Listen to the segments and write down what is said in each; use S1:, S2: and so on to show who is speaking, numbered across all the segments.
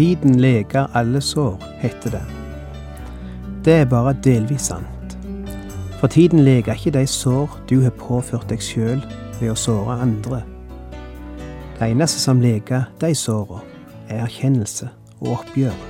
S1: Tiden leger alle sår, heter det. Det er bare delvis sant. For tiden leger ikke de sår du har påført deg sjøl ved å såre andre. Det eneste som leger de såra, er erkjennelse og oppgjør.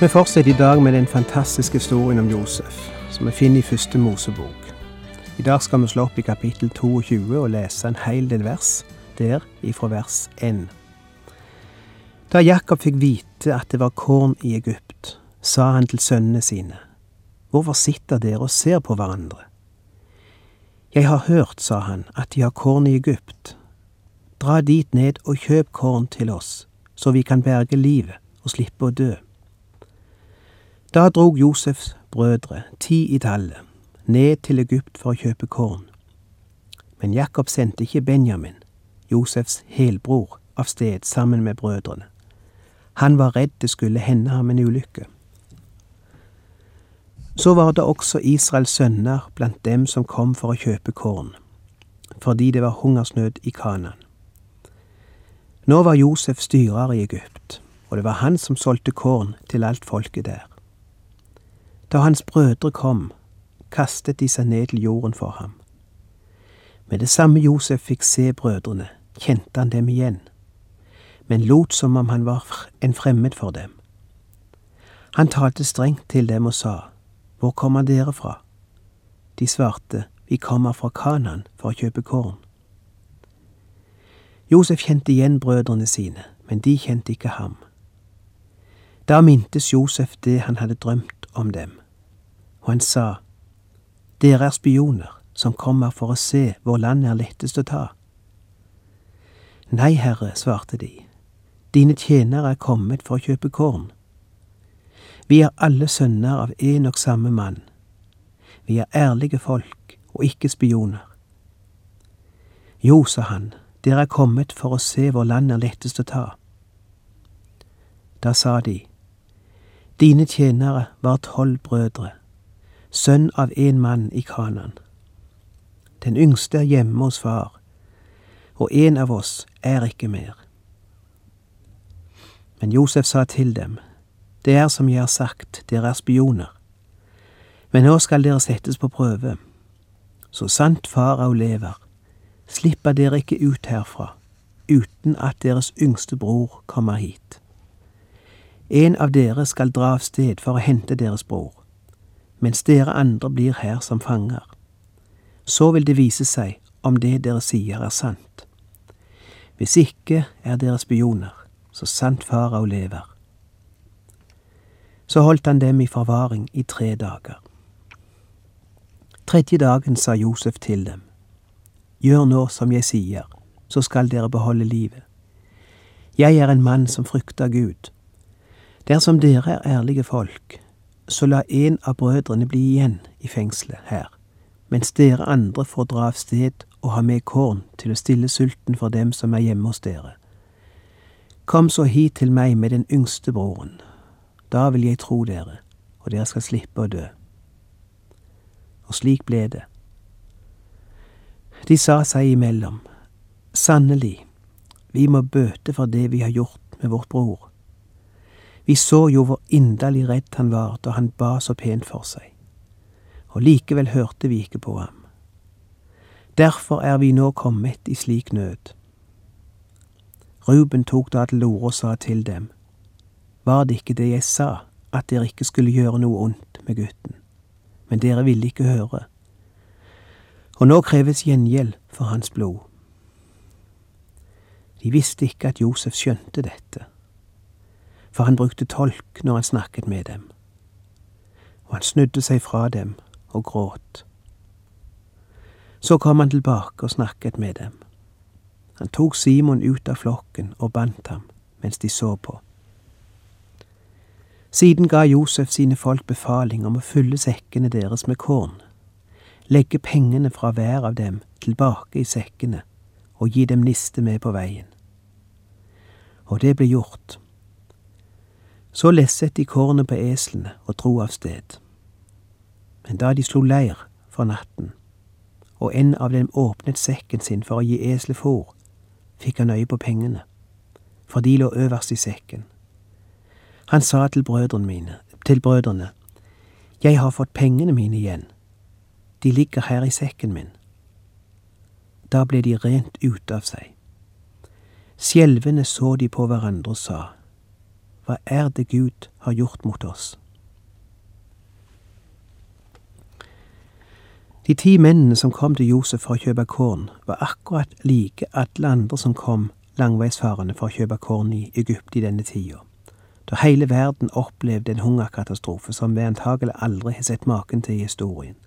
S1: Vi fortsetter i dag med den fantastiske historien om Josef, som vi finner i første Mosebok. I dag skal vi slå opp i kapittel 22 og lese en hel del vers der ifra vers 1. Da Jakob fikk vite at det var korn i Egypt, sa han til sønnene sine, Hvorfor sitter dere og ser på hverandre? Jeg har hørt, sa han, at de har korn i Egypt. Dra dit ned og kjøp korn til oss, så vi kan berge livet og slippe å dø. Da drog Josefs brødre, ti i tallet, ned til Egypt for å kjøpe korn. Men Jakob sendte ikke Benjamin, Josefs helbror, av sted sammen med brødrene. Han var redd det skulle hende ham en ulykke. Så var det også Israels sønner blant dem som kom for å kjøpe korn, fordi det var hungersnød i Kanan. Nå var Josef styrer i Egypt, og det var han som solgte korn til alt folket der. Da hans brødre kom, kastet de seg ned til jorden for ham. Med det samme Josef fikk se brødrene, kjente han dem igjen, men lot som om han var en fremmed for dem. Han talte strengt til dem og sa, Hvor kommer dere fra? De svarte, Vi kommer fra Kanan for å kjøpe korn. Josef kjente igjen brødrene sine, men de kjente ikke ham. Da mintes Josef det han hadde drømt om dem, og han sa, Dere er spioner som kommer for å se hvor landet er lettest å ta. Nei, herre, svarte de, dine tjenere er kommet for å kjøpe korn. Vi er alle sønner av en og samme mann. Vi er ærlige folk og ikke spioner. Jo, sa han, dere er kommet for å se hvor landet er lettest å ta. Da sa de, Dine tjenere var tolv brødre, sønn av en mann i Kanan. Den yngste er hjemme hos far, og en av oss er ikke mer. Men Josef sa til dem, Det er som jeg har sagt, dere er spioner. Men nå skal dere settes på prøve. Så sant farao lever, slipper dere ikke ut herfra uten at deres yngste bror kommer hit. En av dere skal dra av sted for å hente deres bror, mens dere andre blir her som fanger. Så vil det vise seg om det dere sier er sant. Hvis ikke er dere spioner, så sant farao lever. Så holdt han dem i forvaring i tre dager. Tredje dagen sa Josef til dem, Gjør nå som jeg sier, så skal dere beholde livet. Jeg er en mann som frykter Gud. Dersom dere er ærlige folk, så la en av brødrene bli igjen i fengselet her, mens dere andre får dra av sted og ha med korn til å stille sulten for dem som er hjemme hos dere. Kom så hit til meg med den yngste broren. Da vil jeg tro dere, og dere skal slippe å dø. Og slik ble det. De sa seg imellom, sannelig, vi må bøte for det vi har gjort med vårt bror. Vi så jo hvor inderlig redd han var da han ba så pent for seg, og likevel hørte vi ikke på ham. Derfor er vi nå kommet i slik nød. Ruben tok da til orde og sa til dem, Var det ikke det jeg sa, at dere ikke skulle gjøre noe ondt med gutten? Men dere ville ikke høre. Og nå kreves gjengjeld for hans blod. De visste ikke at Josef skjønte dette, for han brukte tolk når han snakket med dem, og han snudde seg fra dem og gråt. Så kom han tilbake og snakket med dem. Han tok Simon ut av flokken og bandt ham mens de så på. Siden ga Josef sine folk befaling om å fylle sekkene deres med korn, legge pengene fra hver av dem tilbake i sekkene og gi dem niste med på veien. Og det ble gjort. Så lesset de kornet på eslene og dro av sted. Men da de slo leir for natten, og en av dem åpnet sekken sin for å gi eselet fôr, fikk han øye på pengene, for de lå øverst i sekken. Han sa til brødrene mine, til brødrene, Jeg har fått pengene mine igjen, de ligger her i sekken min. Da ble de rent ute av seg. Skjelvende så de på hverandre og sa, Hva er det Gud har gjort mot oss? De ti mennene som kom til Josef for å kjøpe korn, var akkurat like alle andre som kom langveisfarende for å kjøpe korn i Egypt i denne tida, da hele verden opplevde en hungerkatastrofe som vi antagelig aldri har sett maken til i historien.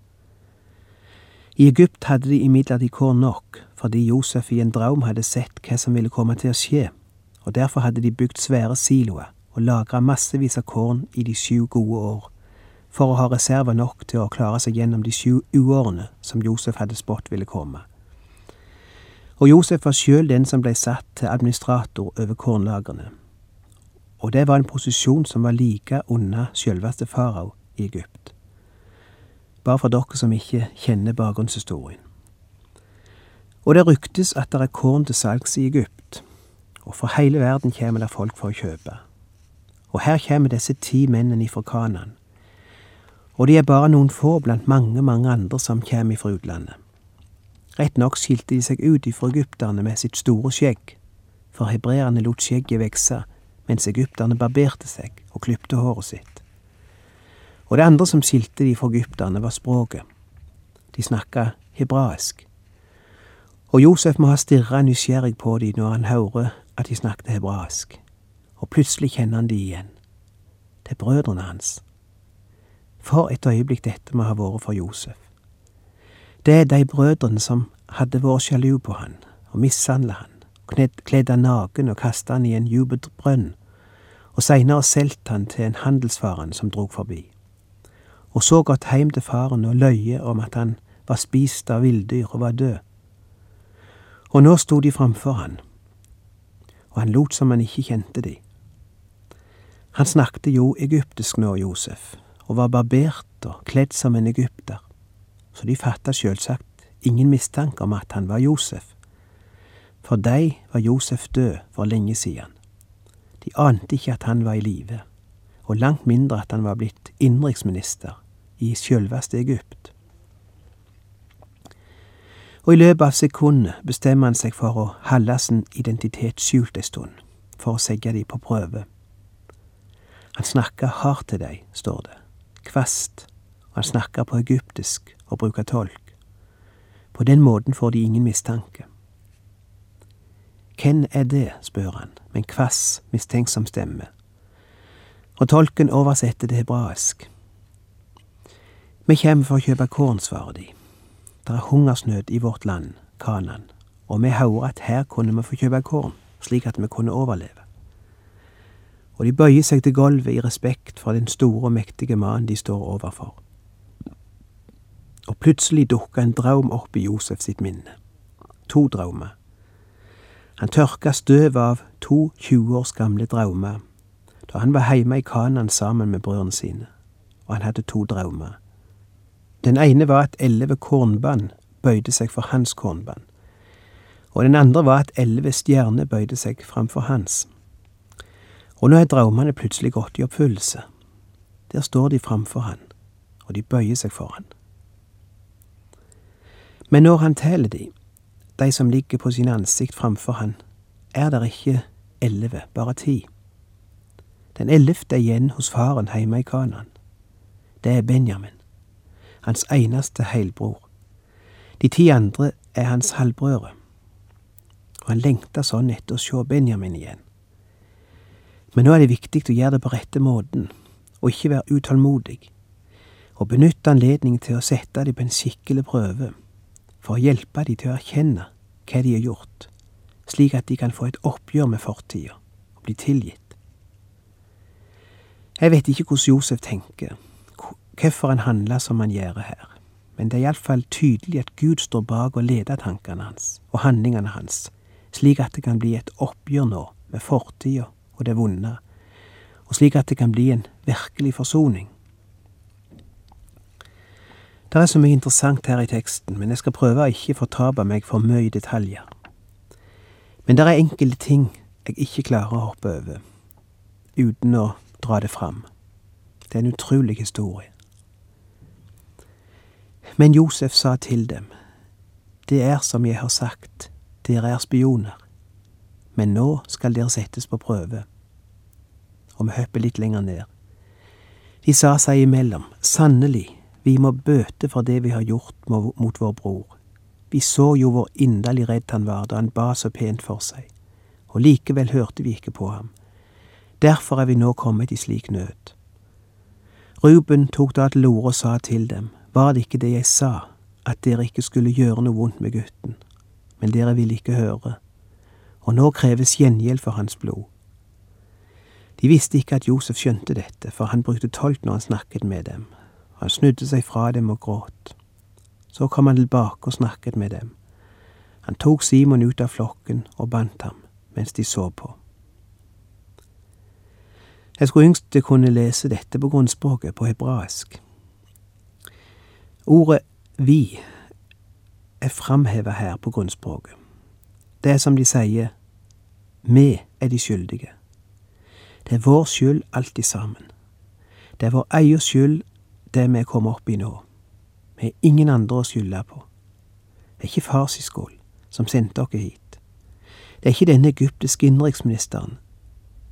S1: I Egypt hadde de imidlertid korn nok, fordi Josef i en drøm hadde sett hva som ville komme til å skje, og derfor hadde de bygd svære siloer og lagra massevis av korn i de sju gode år for å ha reserver nok til å klare seg gjennom de sju uårene som Josef hadde spådd ville komme. Og Josef var sjøl den som ble satt til administrator over kornlagrene. Og det var en posisjon som var like unna sjølveste farao i Egypt. Bare for dere som ikke kjenner bakgrunnshistorien. Og det ryktes at det er korn til salgs i Egypt, og for hele verden kommer det folk for å kjøpe. Og her kommer disse ti mennene ifra Kanan, og de er bare noen få blant mange, mange andre som kommer ifra utlandet. Rett nok skilte de seg ut ifra egypterne med sitt store skjegg, for hebreerne lot skjegget vokse, mens egypterne barberte seg og klipte håret sitt. Og det andre som skilte de fra egypterne, var språket. De snakka hebraisk. Og Josef må ha stirra nysgjerrig på de når han hører at de snakket hebraisk, og plutselig kjenner han de igjen. Det er brødrene hans. For et øyeblikk dette må ha vært for Josef. Det er de brødrene som hadde vært sjalu på han og mishandla han, kledd han naken og kasta han i en djup brønn, og seinere solgt han til en handelsfaren som drog forbi. Og så gått heim til faren og løye om at han var spist av villdyr og var død. Og nå sto de framfor han, og han lot som han ikke kjente de. Han snakket jo egyptisk nå, Josef, og var barbert og kledd som en egypter, så de fatta sjølsagt ingen mistanke om at han var Josef. For dei var Josef død for lenge siden. De ante ikke at han var i live, og langt mindre at han var blitt innenriksminister i sjølveste Egypt. Og i løpet av sekundet bestemmer han seg for å holde sin identitet skjult ei stund, for å sette de på prøve. Han snakker hardt til deg, står det kvast, og han snakker på egyptisk og bruker tolk. På den måten får de ingen mistanke. Hvem er det, spør han, med en kvass, mistenksom stemme. Og tolken oversetter det hebraisk. Vi kommer for å kjøpe korn, svarer de. Det er hungersnød i vårt land, Kanan, og vi hører at her kunne vi få kjøpe korn, slik at vi kunne overleve og de bøyer seg til gulvet i respekt for den store og mektige mannen de står overfor. Og plutselig dukka en draum opp i Josef sitt minne. To draumer. Han tørka støv av to 20 års gamle draumer da han var hjemme i Kanan sammen med brødrene sine, og han hadde to draumer. Den ene var at elleve kornband bøyde seg for hans kornband, og den andre var at elleve stjerner bøyde seg framfor hans. Og nå er drømmene plutselig gått i oppfyllelse. Der står de framfor han, og de bøyer seg for han. Men når han teller de, de som ligger på sin ansikt framfor han, er der ikke elleve, bare ti. Den ellevte er igjen hos faren hjemme i Kanan. Det er Benjamin, hans eneste heilbror. De ti andre er hans halvbrødre. og han lengta sånn etter å se Benjamin igjen. Men nå er det viktig å gjøre det på rette måten, og ikke være utålmodig, og benytte anledningen til å sette dem på en skikkelig prøve, for å hjelpe dem til å erkjenne hva de har gjort, slik at de kan få et oppgjør med fortida og bli tilgitt. Jeg vet ikke hvordan Josef tenker, hvorfor han handler som han gjør her, men det er iallfall tydelig at Gud står bak og leder tankene hans og handlingene hans, slik at det kan bli et oppgjør nå med fortida og det vonde, og slik at det kan bli en virkelig forsoning. Det er så mye interessant her i teksten, men jeg skal prøve å ikke fortape meg for mye detaljer. Men det er enkelte ting jeg ikke klarer å hoppe over, uten å dra det fram. Det er en utrolig historie. Men Josef sa til dem, Det er som jeg har sagt, dere er spioner, men nå skal dere settes på prøve. Og vi hopper litt lenger ned. De sa seg imellom, sannelig, vi må bøte for det vi har gjort mot vår bror. Vi så jo hvor inderlig redd han var da han ba så pent for seg, og likevel hørte vi ikke på ham. Derfor er vi nå kommet i slik nød. Ruben tok da til orde og sa til dem, var det ikke det jeg sa, at dere ikke skulle gjøre noe vondt med gutten, men dere ville ikke høre, og nå kreves gjengjeld for hans blod. De visste ikke at Josef skjønte dette, for han brukte tolk når han snakket med dem. Han snudde seg fra dem og gråt. Så kom han tilbake og snakket med dem. Han tok Simon ut av flokken og bandt ham mens de så på. Jeg skulle yngst kunne lese dette på grunnspråket, på hebraisk. Ordet vi er framheva her på grunnspråket. Det er som de sier, vi er de skyldige. Det er vår skyld alltid sammen. Det er vår egen skyld det vi er kommet opp i nå. Vi har ingen andre å skylde på. Det er ikke fars skål som sendte dere hit. Det er ikke denne egyptiske innenriksministeren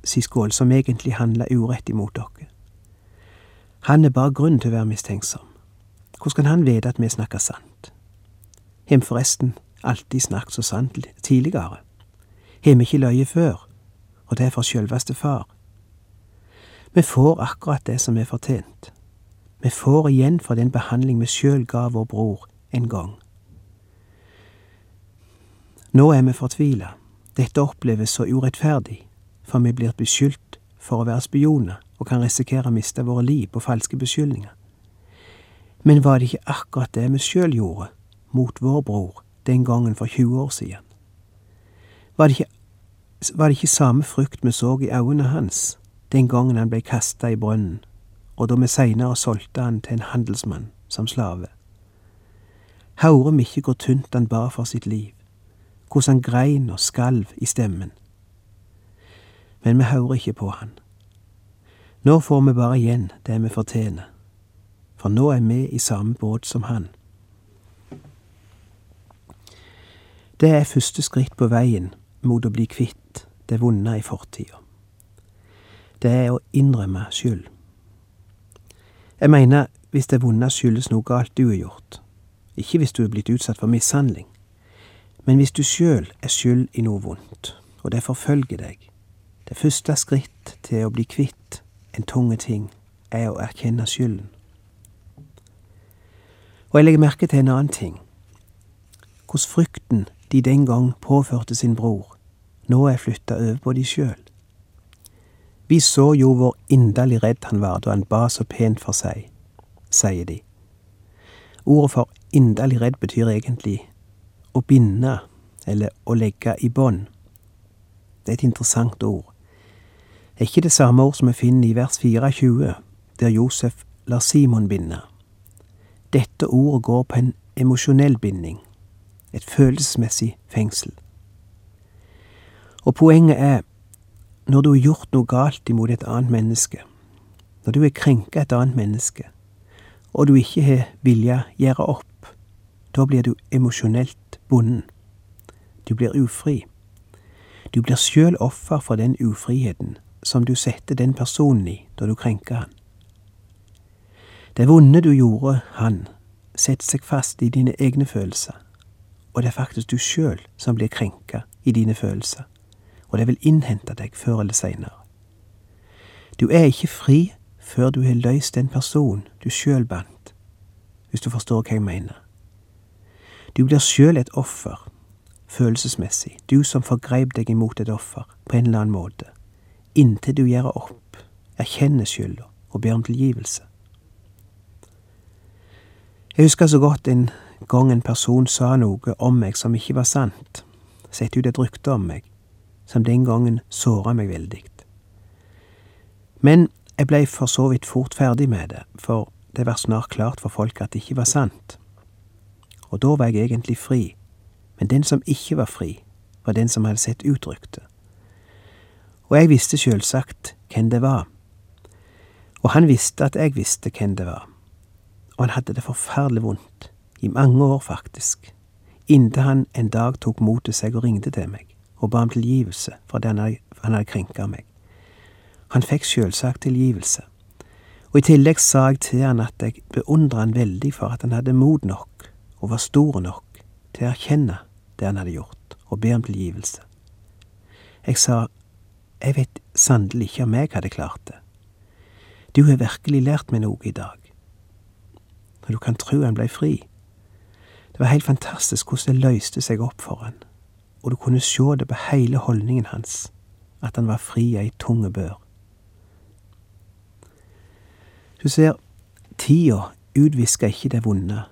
S1: si skål som egentlig handler urett imot dere. Han er bare grunn til å være mistenksom. Hvordan kan han vite at vi snakker sant? Har vi forresten alltid snakket så sant tidligere? Har vi ikke løyet før, og det er for sjølveste far? Vi får akkurat det som er fortjent. Vi får igjen for den behandling vi sjøl ga vår bror en gang. Nå er vi fortvila. Dette oppleves så urettferdig for vi blir beskyldt for å være spioner og kan risikere å miste våre liv på falske beskyldninger. Men var det ikke akkurat det vi sjøl gjorde mot vår bror den gangen for 20 år siden? Var det, ikke, var det ikke samme frykt vi så i øynene hans den gangen han ble kasta i brønnen, og da vi seinere solgte han til en handelsmann som slave? Hører vi ikke hvor tynt han bar for sitt liv, hvordan han grein og skalv i stemmen? men vi hører ikke på han. Nå får vi bare igjen det vi fortjener, for nå er vi i samme båt som han. Det er første skritt på veien mot å bli kvitt det vonde i fortida. Det er å innrømme skyld. Jeg mener hvis det vonde skyldes noe galt du har gjort, ikke hvis du er blitt utsatt for mishandling, men hvis du sjøl er skyld i noe vondt, og det forfølger deg, det første skritt til å bli kvitt en tunge ting, er å erkjenne skylden. Og jeg legger merke til en annen ting. Hvordan frykten de den gang påførte sin bror, nå er flytta over på de sjøl. Vi så jo hvor inderlig redd han var da han ba så pent for seg, sier de. Ordet for inderlig redd betyr egentlig å binde eller å legge i bånd. Det er et interessant ord er ikke det samme ord som vi finner i vers 24, der Josef lar Simon binde. Dette ordet går på en emosjonell binding, et følelsesmessig fengsel. Og poenget er, når du har gjort noe galt imot et annet menneske, når du har krenka et annet menneske, og du ikke har vilja gjøre opp, da blir du emosjonelt bonden. Du blir ufri. Du blir sjøl offer for den ufriheten som du setter den personen i da du krenker han. Det vonde du gjorde han, setter seg fast i dine egne følelser, og det er faktisk du sjøl som blir krenka i dine følelser, og det vil innhente deg før eller seinere. Du er ikke fri før du har løst den person du sjøl bandt, hvis du forstår hva jeg mener. Du blir sjøl et offer, følelsesmessig, du som forgreip deg imot et offer på en eller annen måte, inntil du gjør opp, erkjenner skylda og ber om tilgivelse. Jeg husker så godt en gang en person sa noe om meg som ikke var sant, sette ut et rykte om meg, som den gangen såra meg veldig. Men jeg blei for så vidt fort ferdig med det, for det var snart klart for folk at det ikke var sant. Og da var jeg egentlig fri, men den som ikke var fri, var den som hadde sett utrykte. Og jeg visste sjølsagt hvem det var. Og han visste at jeg visste hvem det var. Og han hadde det forferdelig vondt, i mange år faktisk, inntil han en dag tok mot seg og ringte til meg og ba om tilgivelse for det han hadde, krenka meg. Han fikk sjølsagt tilgivelse, og i tillegg sa jeg til han at jeg beundra han veldig for at han hadde mod nok og var stor nok til å erkjenne det han hadde gjort, og be om tilgivelse. Jeg sa, jeg vet sannelig ikke om jeg hadde klart det. Du har virkelig lært meg noe i dag. Og du kan tro han blei fri. Det var helt fantastisk hvordan det løyste seg opp for han, og du kunne sjå det på heile holdningen hans, at han var fri ei tunge bør. Du ser, tida utvisker ikke det vonde,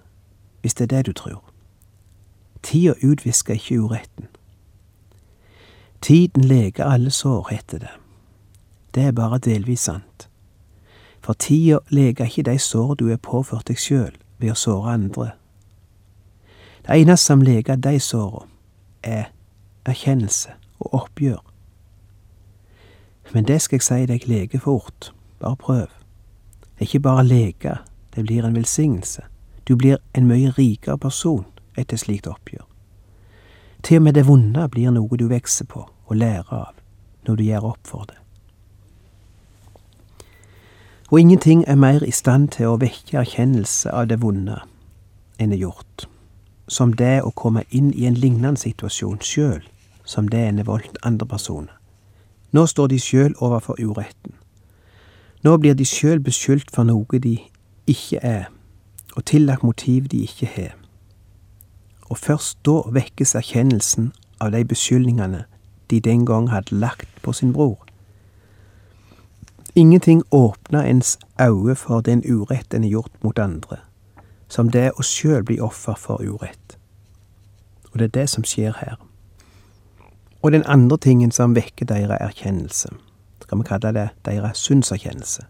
S1: hvis det er det du tror. Tida utvisker ikke uretten. Tiden leger alle sår, heter det. Det er bare delvis sant. For tida leger ikke de sår du er påført deg sjøl ved å såre andre. Det eneste som leger de såra, er erkjennelse og oppgjør. Men det skal jeg si deg lege fort, bare prøv. Det ikke bare leke, det blir en velsignelse. Du blir en mye rikere person etter slikt oppgjør. Til og med det vonde blir noe du vokser på og lærer av når du gjør opp for det. Og ingenting er mer i stand til å vekke erkjennelse av det vonde enn er gjort, som det å komme inn i en lignende situasjon sjøl som det ene voldt andre personer. Nå står de sjøl overfor uretten. Nå blir de sjøl beskyldt for noe de ikke er, og tillagt motiv de ikke har. Og først da vekkes erkjennelsen av de beskyldningene de den gang hadde lagt på sin bror. Ingenting åpna ens øyne for den urett en er gjort mot andre, som det å sjøl bli offer for urett. Og det er det som skjer her. Og den andre tingen som vekker deres erkjennelse skal vi kalle det deres synserkjennelse,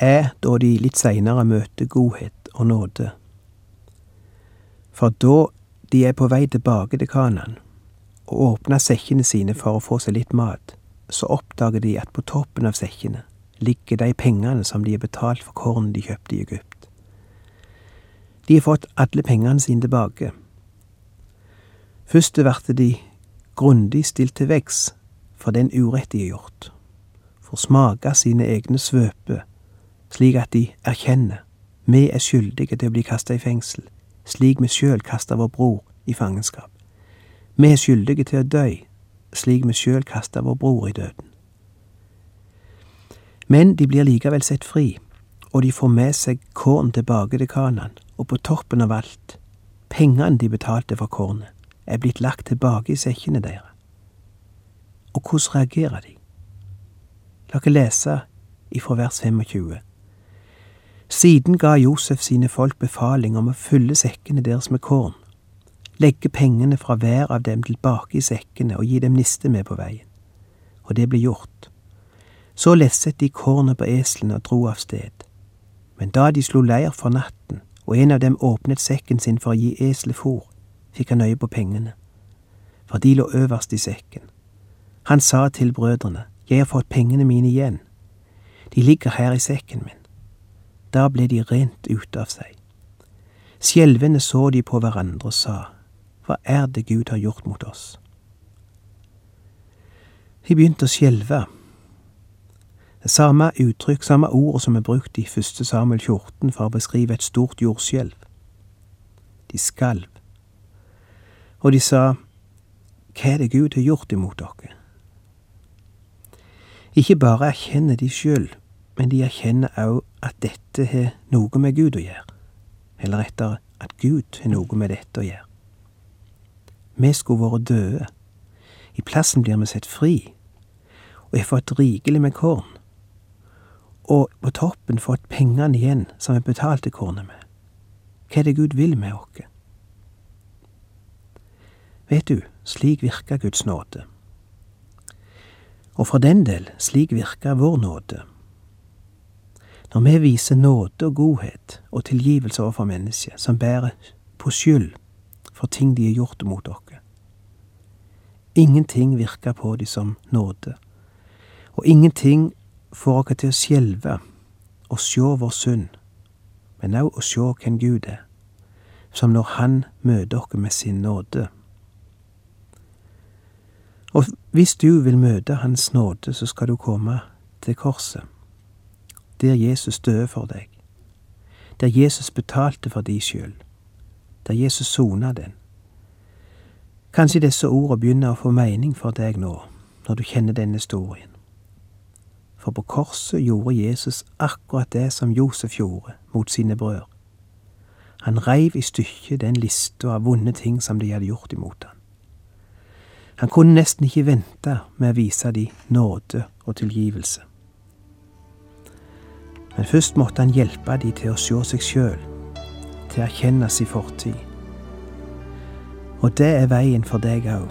S1: er da de litt seinere møter godhet og nåde. For da de er på vei tilbake til Kanan og åpner sekkene sine for å få seg litt mat, så oppdager de at på toppen av sekkene ligger de pengene som de har betalt for kornet de kjøpte i Egypt. De har fått alle pengene sine tilbake. Først ble de grundig stilt til veggs for den urett de har gjort, for smake sine egne svøper, slik at de erkjenner vi er skyldige til å bli kasta i fengsel, slik vi sjøl kasta vår bror i fangenskap. Vi er skyldige til å dø, slik vi sjøl kasta vår bror i døden. Men de blir likevel sett fri, og de får med seg korn tilbake til Kanan, og på toppen av alt, pengene de betalte for kornet, er blitt lagt tilbake i sekkene deres. Og hvordan reagerer de? La oss lese ifra vers 25. Siden ga Josef sine folk befaling om å fylle sekkene deres med korn, legge pengene fra hver av dem tilbake i sekkene og gi dem niste med på veien. Og det ble gjort. Så lesset de kornet på eslene og dro av sted. Men da de slo leir for natten, og en av dem åpnet sekken sin for å gi eselet fôr, fikk han øye på pengene, for de lå øverst i sekken. Han sa til brødrene, Jeg har fått pengene mine igjen. De ligger her i sekken min. Da ble de rent ute av seg. Skjelvende så de på hverandre og sa, Hva er det Gud har gjort mot oss? De begynte å skjelve. Det samme uttrykk, samme ord som er brukt i første Samuel 14 for å beskrive et stort jordskjelv. De skalv. Og de sa, hva er det Gud har gjort imot dere? Ikke bare erkjenner de sjøl, men de erkjenner òg at dette har noe med Gud å gjøre. Eller rettere, at Gud har noe med dette å gjøre. Vi skulle vært døde. I plassen blir vi sett fri, og har fått rikelig med korn. Og på toppen fått pengene igjen som vi betalte kornet med. Hva er det Gud vil med oss? Vet du, slik virker Guds nåde. Og for den del, slik virker vår nåde. Når vi viser nåde og godhet og tilgivelse overfor mennesker som bærer på skyld for ting de har gjort mot oss. Ingenting virker på de som nåde, og ingenting får oss til å skjelve og se vår synd, men òg å se hvem Gud er, som når Han møter oss med sin nåde. Og hvis du vil møte Hans nåde, så skal du komme til korset, der Jesus døde for deg, der Jesus betalte for din skyld, der Jesus sona den. Kanskje disse ordene begynner å få mening for deg nå, når du kjenner denne historien. For på korset gjorde Jesus akkurat det som Josef gjorde mot sine brødre. Han reiv i stykker den lista av vonde ting som de hadde gjort imot ham. Han kunne nesten ikke vente med å vise de nåde og tilgivelse. Men først måtte han hjelpe de til å se seg sjøl, til å erkjenne sin fortid. Og det er veien for deg òg.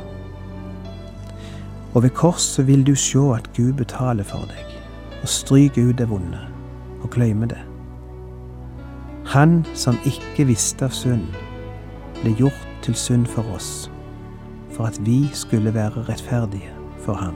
S1: Og ved korset vil du se at Gud betaler for deg, og stryker ut det vonde, og glemmer det. Han som ikke visste av synd, ble gjort til synd for oss for at vi skulle være rettferdige for ham.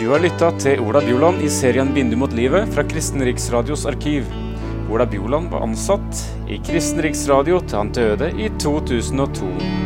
S2: Du har lytta til Ola Bjoland i serien 'Vindu mot livet' fra Kristen Riksradios arkiv. Ola Bjoland var ansatt i Kristen Riksradio til han døde i 2002.